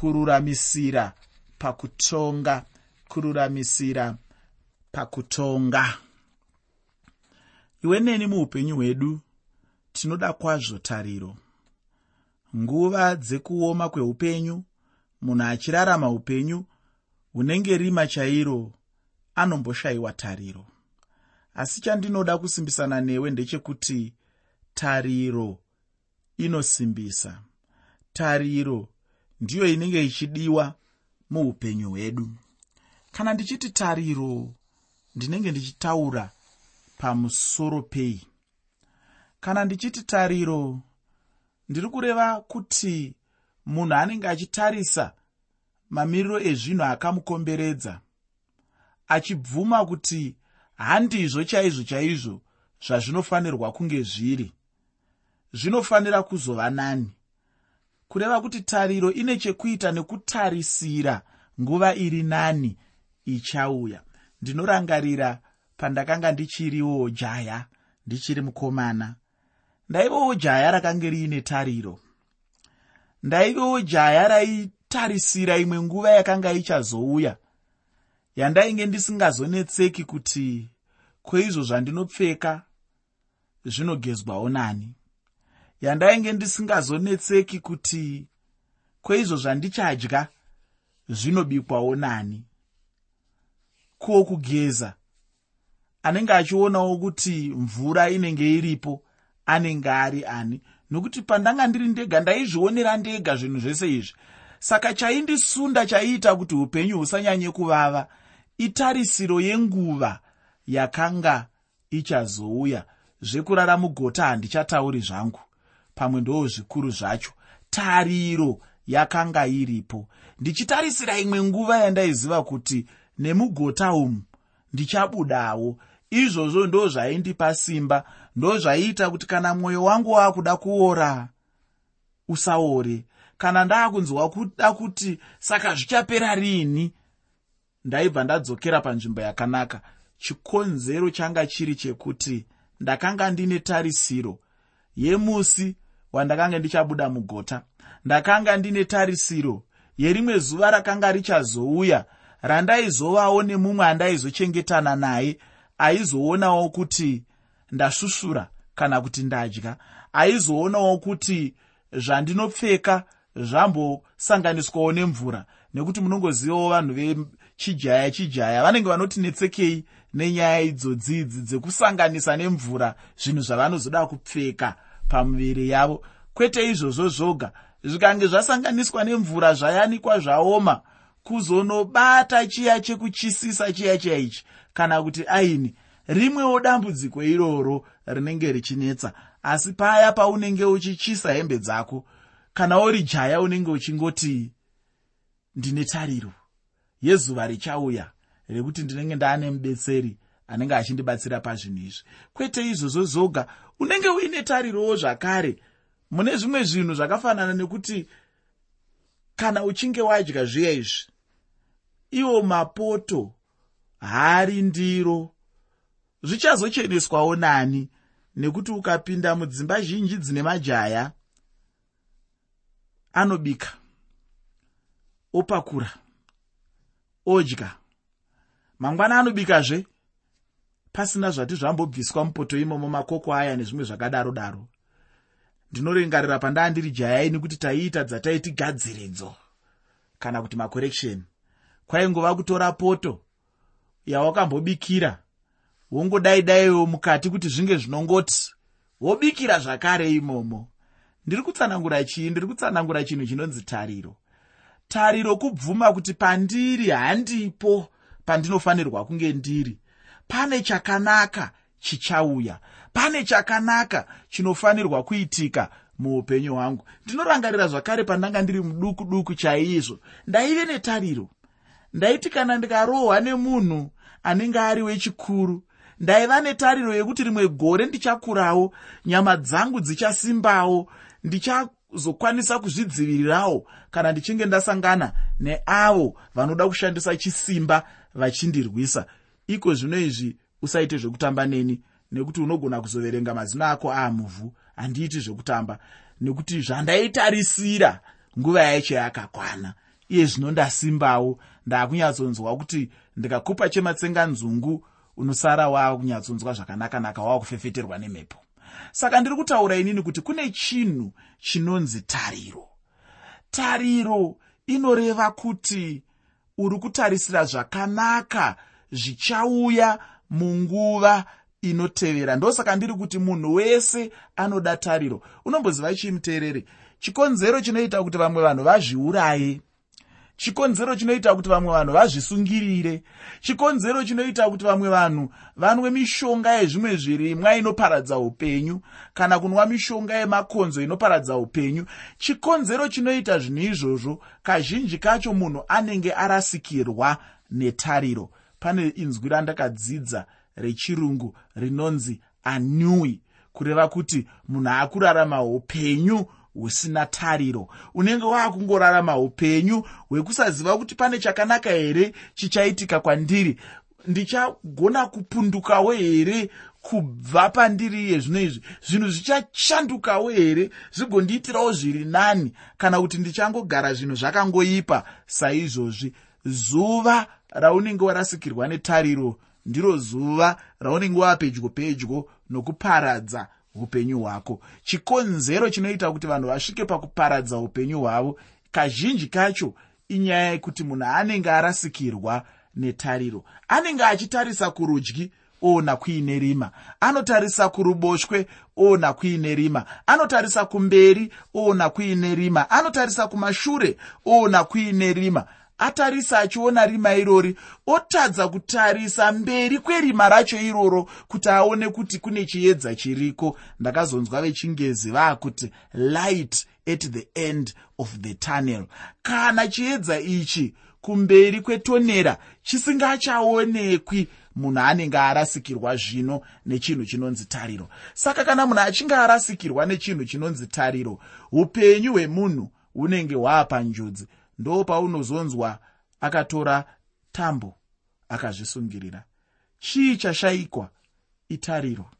kururamisira pakutonga kururamisira pakutonga. Iwe neni muupenyu hwedu tinoda kwazvo tariro. Nguva dzekuoma kweupenyu munhu achirarama upenyu hunenge rima chairo anomboshayiwa tariro. Asi chandinoda kusimbisana newe ndechekuti tariro inosimbisa. Tariro ndiyo inenge ichidiwa muupenyu hwedu. Kana ndichiti tariro ndinenge ndichitaura pamusoro pei. Kana ndichiti tariro ndiri kureva kuti munhu anenge achitarisa mamiriro ezvinhu akamukomberedza achibvuma kuti handizvo chaizvo chaizvo zvazvinofanirwa kunge zviri. Zvinofanira kuzova nani kureva kuti tariro ine chekuita nekutarisira nguva iri nani ichauya. Ndinorangarira pandakanga ndichiriwo jaya ndichiri mukomana. Ndaivawo jaya rakanga riine tariro. Ndaivawo jaya raitarisira imwe nguva yakanga ichazouya yandainge ndisingazonetseki kuti kweizvo zvandinopfeka zvinogezwawo nani yandainge ndisingazonetseki kuti kweizvo zvandichadya zvinobikwawo nani? Ko kugeza anenge achionawo kuti mvura inenge iripo anenge ari ani? Nokuti pandanga ndiri ndega ndaizvionera ndega zvinhu zvese izvi. Saka chaindisunda chaiita kuti upenyu husanyanye kuvava itarisiro yenguva yakanga ichazouya. Zvekurara mugota handichatauri zvangu pamwe ndoo zvikuru zvacho. Tariro yakanga iripo. Ndichitarisira imwe nguva yandaiziva kuti nemugota umu ndichabudawo. Izvozvo ndo zvaindipa simba ndo zvaiita kuti kana mwoyo wangu waakuda kuora usaore. Kana ndaakunzwa kuda kuti saka zvichapera riini ndaibva ndadzokera panzvimbo yakanaka. Chikonzero changa chiri chekuti ndakanga ndine tarisiro yemusi wandakanga ndichabuda mugota. Ndakanga ndine tarisiro yerimwe zuva rakanga richazouya. Randaizovawo nemumwe andaizochengetana naye aizoonawo kuti ndasvusvura kana kuti ndadya. Aizoonawo kuti zvandinopfeka zvambosanganiswawo nemvura nekuti munongozivawo vanhu vechijaya chijaya. Vanenge vanoti netsekei nenyaya idzodzidzi dzekusanganisa nemvura zvinhu zvavanozoda kupfeka pamuviri yavo. Kwete izvozvo zvoga zvikange zvasanganiswa nemvura zvayanikwa zvaoma kuzonobata chiya chekuchisisa chiya chiya ichi kana kuti aini rimwewo dambudziko iroro rinenge richinetsa. Asi paya paunenge uchichisa hembe dzako kana uri jaya unenge uchingoti ndine tariro yezuva richauya rekuti ndinenge ndaane mubetseri anenge achindibatsira pazvinhu izvi. Kwete izvozvo zoga unenge uine tarirowo zvakare. Mune zvimwe zvinhu zvakafanana nekuti kana uchinge wadya zviya izvi iwo mapoto hari ndiro. Zvichazocheneswawo nani nekuti ukapinda mudzimba zhinji dzine majaya anobika opakura odya. Mangwana anobikazve pasina zvati zvambobviswa mupoto imomo makoko aya nezvimwe zvakadaro daro ndinorengarira pandaa ndiri jayaini kuti taiita dzataiti gadziridzo kana kuti makoreksheni kwaingova kutora poto yawakambobikira wongodai daiwo mukati kuti zvinge zvinongoti wobikira zvakare imomo. Ndiri kutsanangura chii? Ndiri kutsanangura chinhu chinonzi tariro. Tariro kubvuma kuti pandiri handipo pandinofanirwa kunge ndiri pane chakanaka chichauya. Pane chakanaka chinofanirwa kuitika muupenyu hwangu. Ndinorangarira zvakare pandanga ndiri muduku duku chaizvo. Ndaive netariro. Ndaiti kana ndikarohwa nemunhu anenge ari wechikuru. Ndaiva netariro yekuti rimwe gore ndichakurawo nyama dzangu dzichasimbawo ndichazokwanisa kuzvidzivirirawo kana ndichinge ndasangana neavo vanoda kushandisa chisimba vachindirwisa iko zvino izvi usaite zvekutamba neni nekuti unogona kuzoverenga mazina ako. Aamuvhu handiiti zvekutamba. Nekuti zvandaitarisira nguva yaicho yakakwana iye zvino ndasimbawo. Ndaakunyatsonzwa kuti ndikakupa chematsenganzungu unosara waakunyatsonzwa zvakanakanaka waakufefeterwa nemhepo. Saka ndiri kutaura inini kuti kune chinhu chinonzi tariro. Tariro inoreva kuti uri kutarisira zvakanaka zvichauya munguva inotevera. Ndosaka ndiri kuti munhu wese anoda tariro. Unomboziva chii muteereri chikonzero chinoita kuti vamwe vanhu vazviuraye. Chikonzero chinoita kuti vamwe vanhu vazvisungirire. Chikonzero chinoita kuti vamwe vanhu vanwe mishonga yezvimwe zvirimwa inoparadza upenyu kana kunwa mishonga yemakonzo inoparadza upenyu. Chikonzero chinoita zvinhu izvozvo kazhinji kacho munhu anenge arasikirwa netariro pane inzwi randakadzidza rechirungu rinonzi anui kureva kuti munhu akurarama upenyu husina tariro. Unenge waakungorarama upenyu hwekusaziva kuti pane chakanaka here chichaitika kwandiri. Ndichagona kupundukawo here kubva pandiri iye zvino izvi? Zvinhu zvichashandukawo here? Zvigondiitirawo zviri nani? Kana kuti ndichangogara zvinhu zvakangoipa saizvozvi zuva raunenge warasikirwa netariro ndiro zuva raunenge wapedyo pedyo nokuparadza upenyu hwako. Chikonzero chinoita kuti vanhu vasvike pakuparadza upenyu hwavo kazhinji kacho inyaya yekuti munhu anenge arasikirwa netariro. Anenge achitarisa kurudyi oona kuine rima. Anotarisa kuruboshwe oona kuine rima. Anotarisa kumberi oona kuine rima. Anotarisa kumashure oona kuine rima atarisa achiona rima irori otadza kutarisa mberi kwerima racho iroro kuti aone kuti kune chiedza chiriko. Ndakazonzwa vechingezi vaakuti light at the end of the tunnel. Kana chiedza ichi kumberi kwetonera chisingachaonekwi munhu anenge arasikirwa zvino nechinhu chinonzi tariro. Saka kana munhu achinge arasikirwa nechinhu chinonzi tariro upenyu hwemunhu hunenge hwaapanjodzi ndo paunozonzwa akatora tambo akazvisungirira. Chii chashayikwa itariro.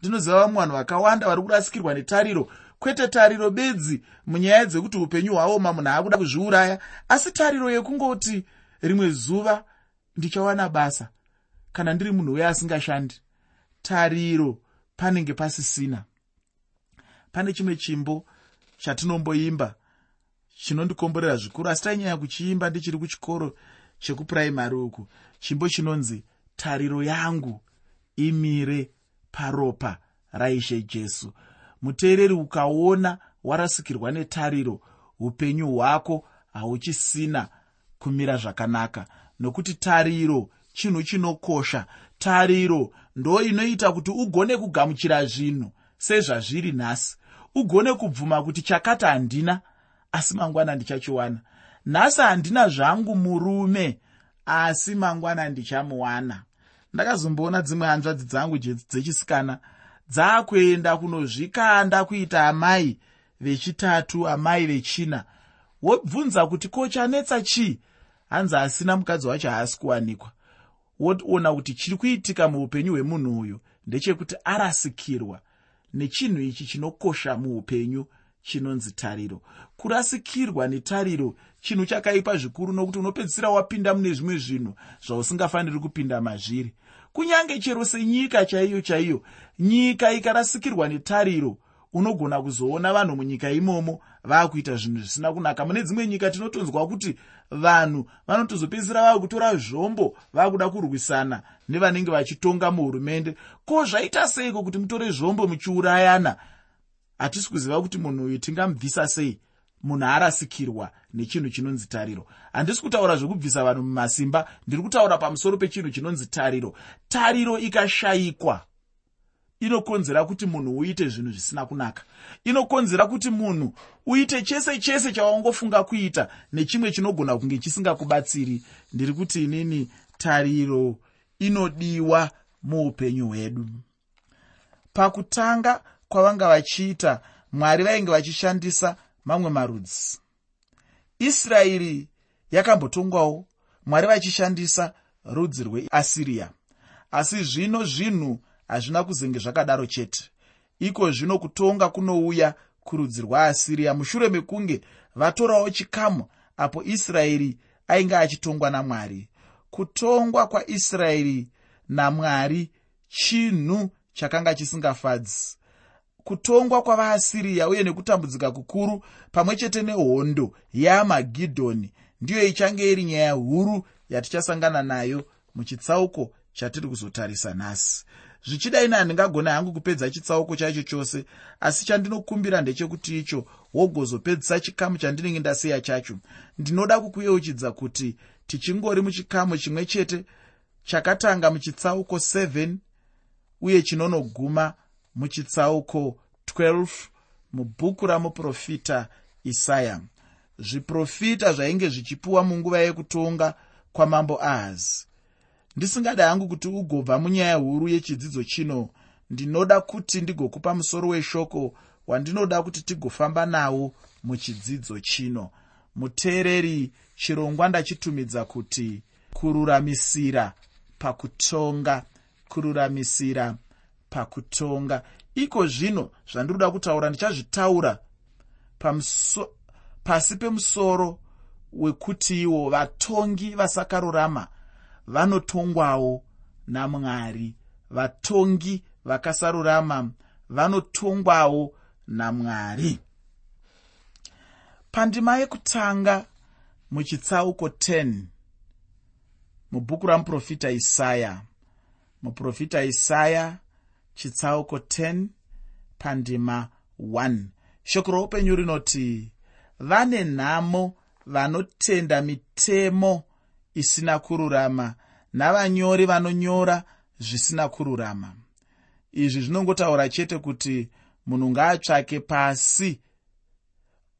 Ndinoziva vamwe vanhu vakawanda vari kurasikirwa netariro. Kwete tariro bedzi munyaya dzekuti upenyu hwaoma munhu akuda kuzviuraya asi tariro yekungoti rimwe zuva ndichawana basa kana ndiri munhu uye asingashandi. Tariro panenge pasisina. Pane chimwe chimbo chatinomboimba chinondikomborera zvikuru asi tainyanya kuchiimba ndichiri kuchikoro chekupuraimary uku. Chimbo chinonzi tariro yangu imire paropa raishe jesu. Muteereri ukaona warasikirwa netariro upenyu hwako hauchisina kumira zvakanaka. Nokuti tariro chinhu chinokosha. Tariro ndo inoita kuti ugone kugamuchira zvinhu sezvazviri nhasi. Ugone kubvuma kuti chakati handina asi mangwana ndichachiwana. Nhasi handina zvangu murume asi mangwana ndichamuwana. Ndakazomboona dzimwe hanzvadzi dzangu dzechisikana. Dzaakuenda kunozvikanda kuita amai vechitatu amai vechina. Wobvunza kuti ko chanetsa chii hanzi asina mukadzi wacho haasi kuwanikwa. Woona kuti chiri kuitika muupenyu hwemunhu uyu ndechekuti arasikirwa. Nechinhu ichi chinokosha muupenyu chinonzi tariro. Kurasikirwa netariro chinhu chakaipa zvikuru nokuti unopedzisira wapinda mune zvimwe zvinhu zvausingafaniri kupinda mazviri. Kunyange chero senyika chaiyo chaiyo nyika ikarasikirwa netariro unogona kuzoona vanhu munyika imomo vaakuita zvinhu zvisina kunaka. Mune dzimwe nyika tinotonzwa kuti vanhu vanotozopedzisira vava kutora zvombo vaakuda kurwisana nevanenge vachitonga muhurumende. Ko zvaita seiko kuti mutore zvombo muchiurayana hatisi kuziva kuti munhu uyu tingamubvisa sei? Munhu arasikirwa nechinhu chinonzi tariro. Handisi kutaura zvekubvisa vanhu mumasimba. Ndiri kutaura pamusoro pechinhu chinonzi tariro. Tariro ikashayikwa. Inokonzera kuti munhu uite zvinhu zvisina kunaka. Inokonzera kuti munhu uite chese chese chawangofunga kuita nechimwe chinogona kunge chisingakubatsiri. Ndiri kuti inini tariro inodiwa muupenyu hwedu. Pakutanga kwavanga vachiita mwari vainge vachishandisa mamwe marudzi. Israeri yakambotongwawo mwari vachishandisa rudzi rweasiriya asi zvino zvinhu hazvina kuzenge zvakadaro chete. Iko zvino kutonga kunouya kurudzi rwaasiriya mushure mekunge vatorawo chikamu apo israeri ainge achitongwa namwari. Kutongwa kwaisraeri namwari chinhu chakanga chisingafadzi kutongwa kwavaasiriya uye nekutambudzika kukuru pamwe chete nehondo yamagidhoni. Ndiyo ichange iri nyaya huru yatichasangana nayo muchitsauko chatiri kuzotarisa nhasi. Zvichidai nehandingagona hangu kupedza chitsauko chacho chose asi chandinokumbira ndechekuti icho wogozopedzisa chikamu chandinenge ndasiya chacho. Ndinoda kukuyeuchidza kuti tichingori muchikamu chimwe chete chakatanga muchitsauko 7 uye chinonoguma muchitsauko 12 mubhuku ramuprofita isaya. Zviprofita zvainge zvichipuwa munguva yekutonga kwamambo ahazi ndisingada hangu kuti ugobva munyaya huru yechidzidzo chino ndinoda kuti ndigokupa musoro weshoko wandinoda kuti tigofamba nawo muchidzidzo chino. Muteereri chirongwa ndachitumidza kuti kururamisira pakutonga kururamisira pakutonga. Iko zvino zvandiroda kutaura ndichazvitaura pasi pemusoro wekuti iwo vatongi vasakarurama vanotongwawo namwari. Vatongi vakasarurama vanotongwawo namwari. Pandima yekutanga muchitsauko 10 mubhuku ramuprofita isaya. Muprofita isaya chitsauko 10 pandima 1 shoko roupenyu rinoti vane nhamo vanotenda mitemo isina kururama navanyori vanonyora zvisina kururama. Izvi zvinongotaura chete kuti munhu ngaatsvake pasi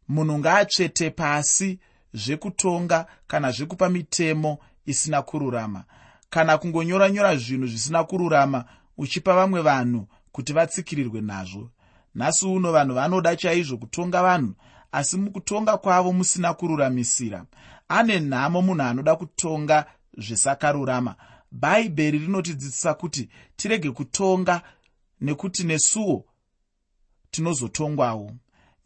munhu ngaatsvete pasi zvekutonga kana zvekupa mitemo isina kururama. Kana kungonyora-nyora zvinhu zvisina kururama uchipa vamwe vanhu kuti vatsikirirwe nazvo. Nhasi uno vanhu vanoda chaizvo kutonga vanhu asi mukutonga kwavo musina kururamisira. Ane nhamo munhu anoda kutonga zvisakarurama. Bhaibheri rinotidzidzisa kuti tirege kutonga nekuti nesuwo tinozotongwawo.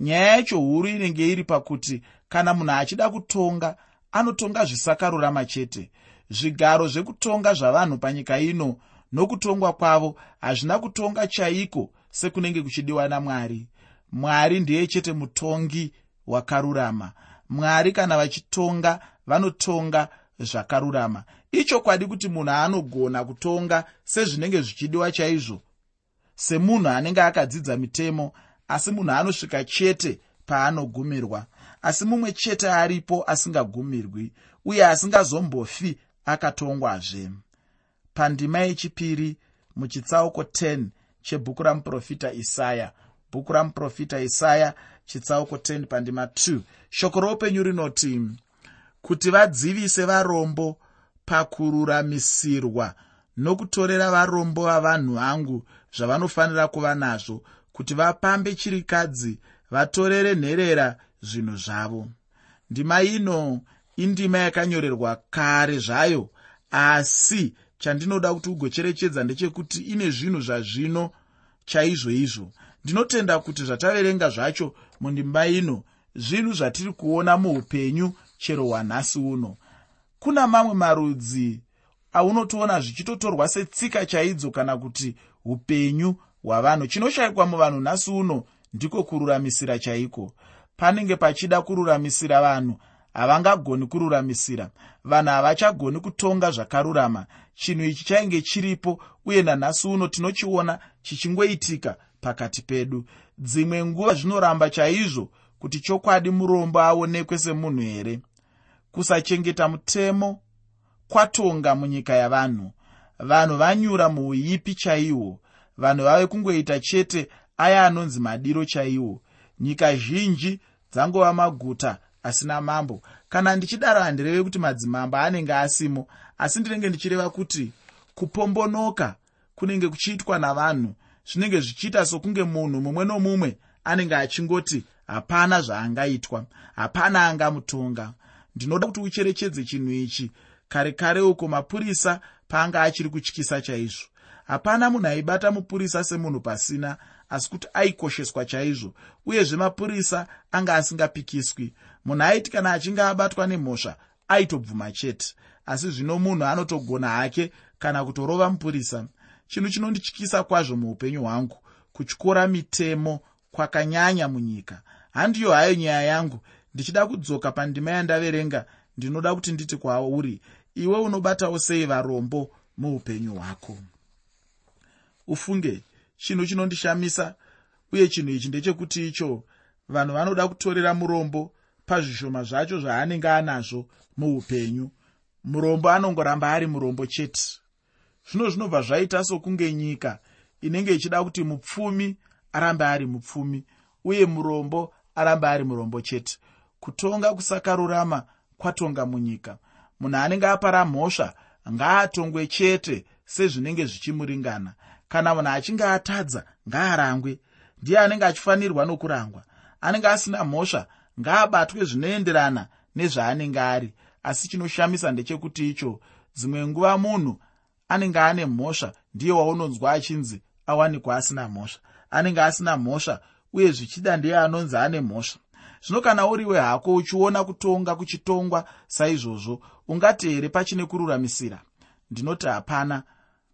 Nyaya yacho huru inenge iri pakuti kana munhu achida kutonga anotonga zvisakarurama chete. Zvigaro zvekutonga zvavanhu panyika ino nokutongwa kwavo hazvina kutonga chaiko sekunenge kuchidiwa namwari. Mwari ndiye chete mutongi wakarurama. Mwari kana vachitonga vanotonga zvakarurama. Ichokwadi kuti munhu anogona kutonga sezvinenge zvichidiwa chaizvo? Semunhu anenge akadzidza mitemo asi munhu anosvika chete paanogumirwa. Asi mumwe chete aripo asingagumirwi uye asingazombofi akatongwazve pandima yechipiri muchitsauko 10 chebhuku ramuprofita isaya. Bhuku ramuprofita isaya chitsauko 10 pandima 2 shoko roupenyu rinoti kuti vadzivise varombo pakururamisirwa nokutorera varombo vavanhu vangu zvavanofanira kuva nazvo kuti vapambe chirikadzi vatorere nherera zvinhu zvavo. Ndima ino indima yakanyorerwa kare zvayo asi chandinoda kuti ugocherechedza ndechekuti ine zvinhu zvazvino chaizvo izvo. Ndinotenda kuti zvataverenga zvacho mundimba ino zvinhu zvatiri kuona muupenyu chero hwanhasi uno. Kuna mamwe marudzi aunotoona zvichitotorwa setsika chaidzo kana kuti upenyu hwavanhu chinoshayikwa muvanhu nhasi uno ndiko kururamisira chaiko. Panenge pachida kururamisira vanhu havangagoni kururamisira. Vanhu havachagoni kutonga zvakarurama. Chinhu ichi chainge chiripo uye nanhasi uno tinochiona chichingoitika pakati pedu. Dzimwe nguva zvinoramba chaizvo kuti chokwadi murombo aonekwe semunhu here? Kusachengeta mutemo kwatonga munyika yavanhu. Vanhu vanyura muuipi chaihwo vanhu vave kungoita chete aya anonzi madiro chaiwo? Nyika zhinji dzangova maguta asina mambo. Kana ndichidaro handireve kuti madzimambo anenge asimo asi ndinenge ndichireva kuti kupombonoka kunenge kuchiitwa navanhu zvinenge zvichiita sokunge munhu mumwe nomumwe anenge achingoti hapana zvaangaitwa hapana angamutonga. Ndinoda kuti ucherechedze chinhu ichi kare kare uko mapurisa paanga achiri kutyisa chaizvo hapana munhu aibata mupurisa semunhu pasina asi kuti aikosheswa chaizvo uyezve mapurisa anga asingapikiswi. Munhu aiti kana achinge abatwa nemhosva aitobvuma chete. Asi zvino munhu anotogona hake kana kutorova mupurisa. Chinhu chinondityisa kwazvo muupenyu hwangu kutyora mitemo kwakanyanya munyika. Handiyo hayo nyaya yangu ndichida kudzoka pandima yandaverenga ndinoda kuti nditi kwauri iwe unobatawo sei varombo muupenyu hwako ufunge chinhu chinondishamisa uye chinhu ichi ndechekuti icho vanhu vanoda kutorera murombo pazvishoma zvacho zvaanenge anazvo muupenyu. Murombo anongoramba ari murombo chete. Zvino zvinobva zvaita sokunge nyika inenge ichida kuti mupfumi arambe ari mupfumi uye murombo arambe ari murombo chete. Kutonga kusakarurama kwatonga munyika. Munhu anenge apara mhosva ngaatongwe chete sezvinenge zvichimuringana kana munhu achinge atadza ngaarangwe. Ndiye anenge achifanirwa nokurangwa. Anenge asina mhosva ngaabatwe zvinoenderana nezvaanenge ari. Asi chinoshamisa ndechekuti icho dzimwe nguva munhu anenge ane mhosva ndiye waunonzwa achinzi awanikwa asina mhosva. Anenge asina mhosva uye zvichida ndiye anonzi ane mhosva. Zvino kana uriwe hako uchiona kutonga kuchitongwa saizvozvo ungati here pachine kururamisira? Ndinoti hapana.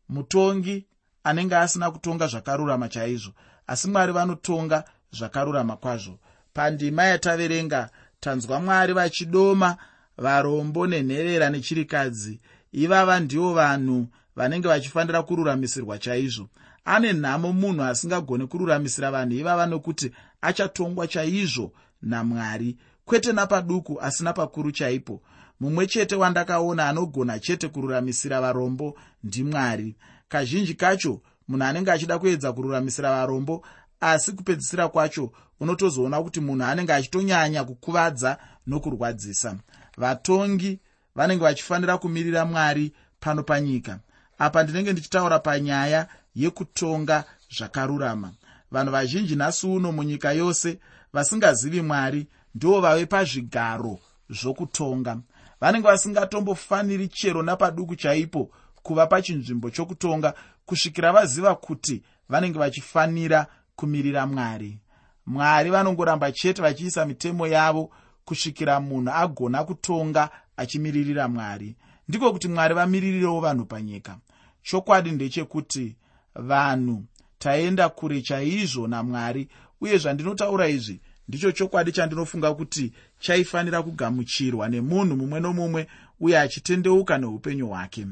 Mutongi anenge asina kutonga zvakarurama chaizvo asi mwari vanotonga zvakarurama kwazvo. Pandima yataverenga tanzwa mwari vachidoma varombo nenherera nechirikadzi. Ivava ndivo vanhu vanenge vachifanira kururamisirwa chaizvo. Ane nhamo munhu asingagoni kururamisira vanhu ivava nokuti achatongwa chaizvo namwari kwete napaduku asi napakuru chaipo. Mumwe chete wandakaona anogona chete kururamisira varombo ndimwari kazhinji kacho munhu anenge achida kuedza kururamisira varombo asi kupedzisira kwacho unotozoona kuti munhu anenge achitonyanya kukuvadza nokurwadzisa. Vatongi vanenge vachifanira kumirira mwari pano panyika. Apa ndinenge ndichitaura panyaya yekutonga zvakarurama. Vanhu vazhinji nhasi uno munyika yose vasingazivi mwari ndo vave pazvigaro zvokutonga. Vanenge vasingatombofaniri chero napaduku chaipo kuva pachinzvimbo chokutonga kusvikira vaziva kuti vanenge vachifanira kumirira mwari. Mwari vanongoramba chete vachiisa mitemo yavo kusvikira munhu agona kutonga achimiririra mwari. Ndiko kuti mwari vamiririrewo vanhu panyika. Chokwadi ndechekuti vanhu taenda kure chaizvo namwari uye zvandinotaura izvi ndicho chokwadi chandinofunga kuti chaifanira kugamuchirwa nemunhu mumwe nomumwe uye achitendeuka neupenyu hwake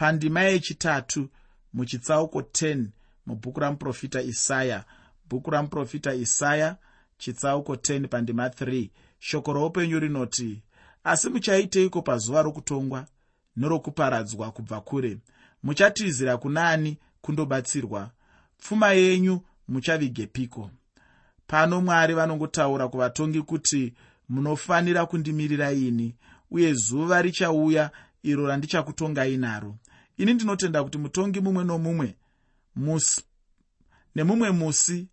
pandima yechitatu muchitsauko 10 mubhuku ramuprofita isaya. Bhuku ramuprofita isaya chitsauko 10 pandima 3 shoko roupenyu rinoti asi muchaiteiko pazuva rokutongwa nerokuparadzwa kubva kure? Muchatizira kunani kundobatsirwa? Pfuma yenyu muchavigepiko? Pano mwari vanongotaura kuvatongi kuti munofanira kundimirira ini uye zuva richauya iro randichakutongai naro ini ndinotenda kuti mutongi mumwe nomumwe musi nemumwe musi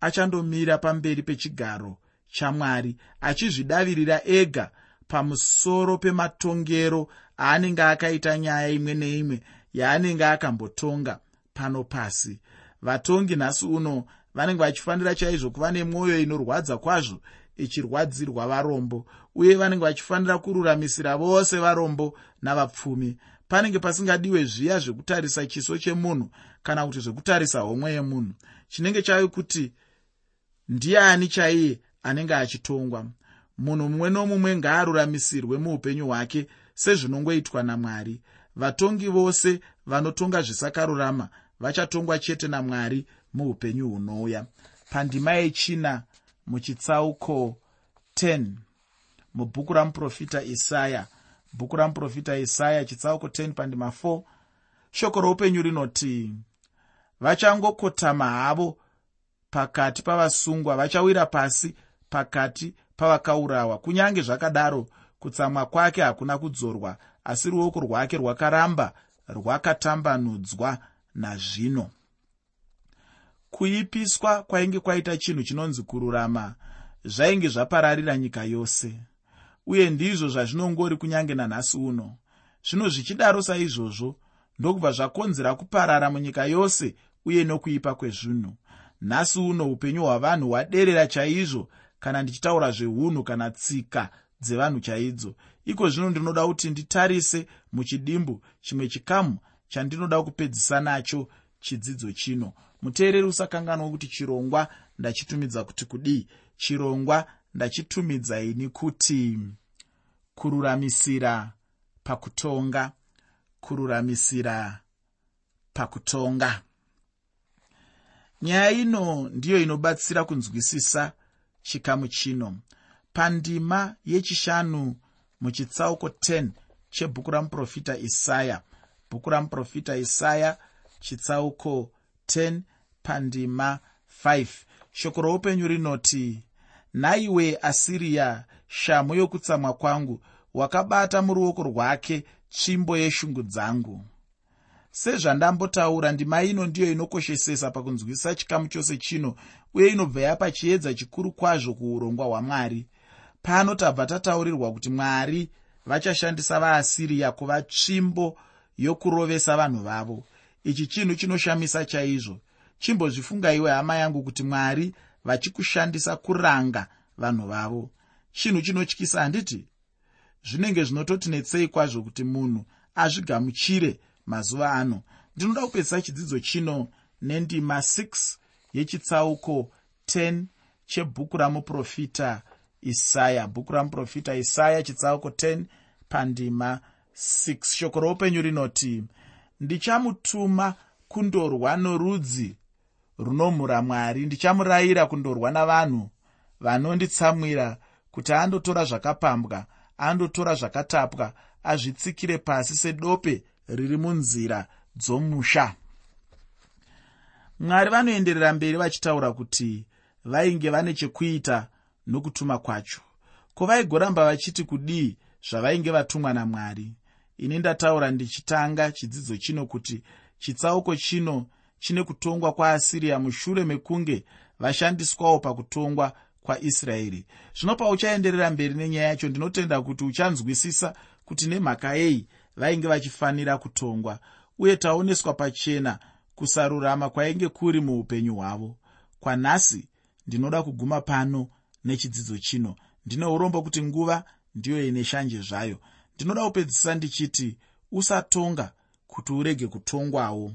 achandomira pamberi pechigaro chamwari achizvidavirira ega pamusoro pematongero aanenge akaita nyaya imwe neimwe yaanenge akambotonga pano pasi. Vatongi nhasi uno vanenge vachifanira chaizvo kuva nemwoyo inorwadza kwazvo ichirwadzirwa varombo uye vanenge vachifanira kururamisira vose varombo navapfumi panenge pasingadiwe zviya zvekutarisa chiso chemunhu kana kuti zvekutarisa homwe yemunhu. Chinenge chave kuti ndiani chaiye anenge achitongwa? Munhu mumwe nomumwe ngaaruramisirwe muupenyu hwake sezvinongoitwa namwari. Vatongi vose vanotonga zvisakarurama vachatongwa chete namwari muupenyu hunouya. Pandima yechina muchitsauko 10 mubhuku ramuprofita isaya bhuku ramuprofita isaya chitsauko 10 pandima 4 shoko roupenyu rinoti vachangokotama havo pakati pavasungwa vachawira pasi pakati pavakaurawa. Kunyange zvakadaro kutsamwa kwake hakuna kudzorwa asi ruoko rwake rwakaramba rwakatambanudzwa nazvino. Kuipiswa kwainge kwaita chinhu chinonzi kururama zvainge zvapararira nyika yose uye ndizvo zvazvinongori kunyange nanhasi uno. Zvino zvichidaro saizvozvo ndokubva zvakonzera kuparara munyika yose uye nokuipa kwezvinhu. Nhasi uno upenyu hwavanhu hwaderera chaizvo kana ndichitaura zveunhu kana tsika dzevanhu chaidzo. Iko zvino ndinoda kuti nditarise muchidimbu chimwe chikamu chandinoda kupedzisa nacho chidzidzo chino. Muteereri usakanganwa kuti chirongwa ndachitumidza kuti kudii? Chirongwa ndachitumidza ini kuti kururamisira pakutonga kururamisira pakutonga. Nyaya ino ndiyo inobatsira kunzwisisa chikamu chino. Pandima yechishanu muchitsauko 10 chebhuku ramuprofita isaya. Bhuku ramuprofita isaya chitsauko 10 pandima 5 shoko roupenyu rinoti nhaiwe asiriya shamhu yokutsamwa kwangu wakabata muruoko rwake tsvimbo yeshungu dzangu. Sezvandambotaura ndima ino ndiyo inokoshesesa pakunzwisisa chikamu chose chino uye inobva yapa chiedza chikuru kwazvo kuurongwa hwamwari. Pano tabva tataurirwa kuti mwari vachashandisa vaasiriya kuva tsvimbo yokurovesa vanhu vavo. Ichi chinhu chinoshamisa chaizvo. Chimbozvifungaiwe hama yangu kuti mwari vachikushandisa kuranga vanhu vavo. Chinhu chinotyisa handiti? Zvinenge zvinototi netsei kwazvo kuti munhu azvigamuchire mazuva ano. Ndinoda kupedzisa chidzidzo chino nendima 6 yechitsauko 10 chebhuku ramuprofita isaya. Bhuku ramuprofita isaya chitsauko 10 pandima 6 shoko roupenyu rinoti ndichamutuma kundorwa norudzi runomhura mwari. Ndichamurayira kundorwa navanhu vanonditsamwira kuti andotora zvakapambwa andotora zvakatapwa azvitsikire pasi sedope riri munzira dzomusha. Mwari vanoenderera mberi vachitaura kuti vainge vane chekuita nokutuma kwacho. Ko vaigoramba vachiti kudii zvavainge vatumwa namwari? Ini ndataura ndichitanga chidzidzo chino kuti chitsauko chino chine kutongwa kwaasiriya mushure mekunge vashandiswawo pakutongwa kwaisraeri. Zvino pauchaenderera mberi nenyaya yacho ndinotenda kuti uchanzwisisa kuti nemhaka yei vainge vachifanira kutongwa uye taoneswa pachena kusarurama kwainge kuri muupenyu hwavo. Kwanhasi ndinoda kuguma pano nechidzidzo chino. Ndine urombo kuti nguva ndiyo ine shanje zvayo. Ndinoda kupedzisa ndichiti usatonga kuti urege kutongwawo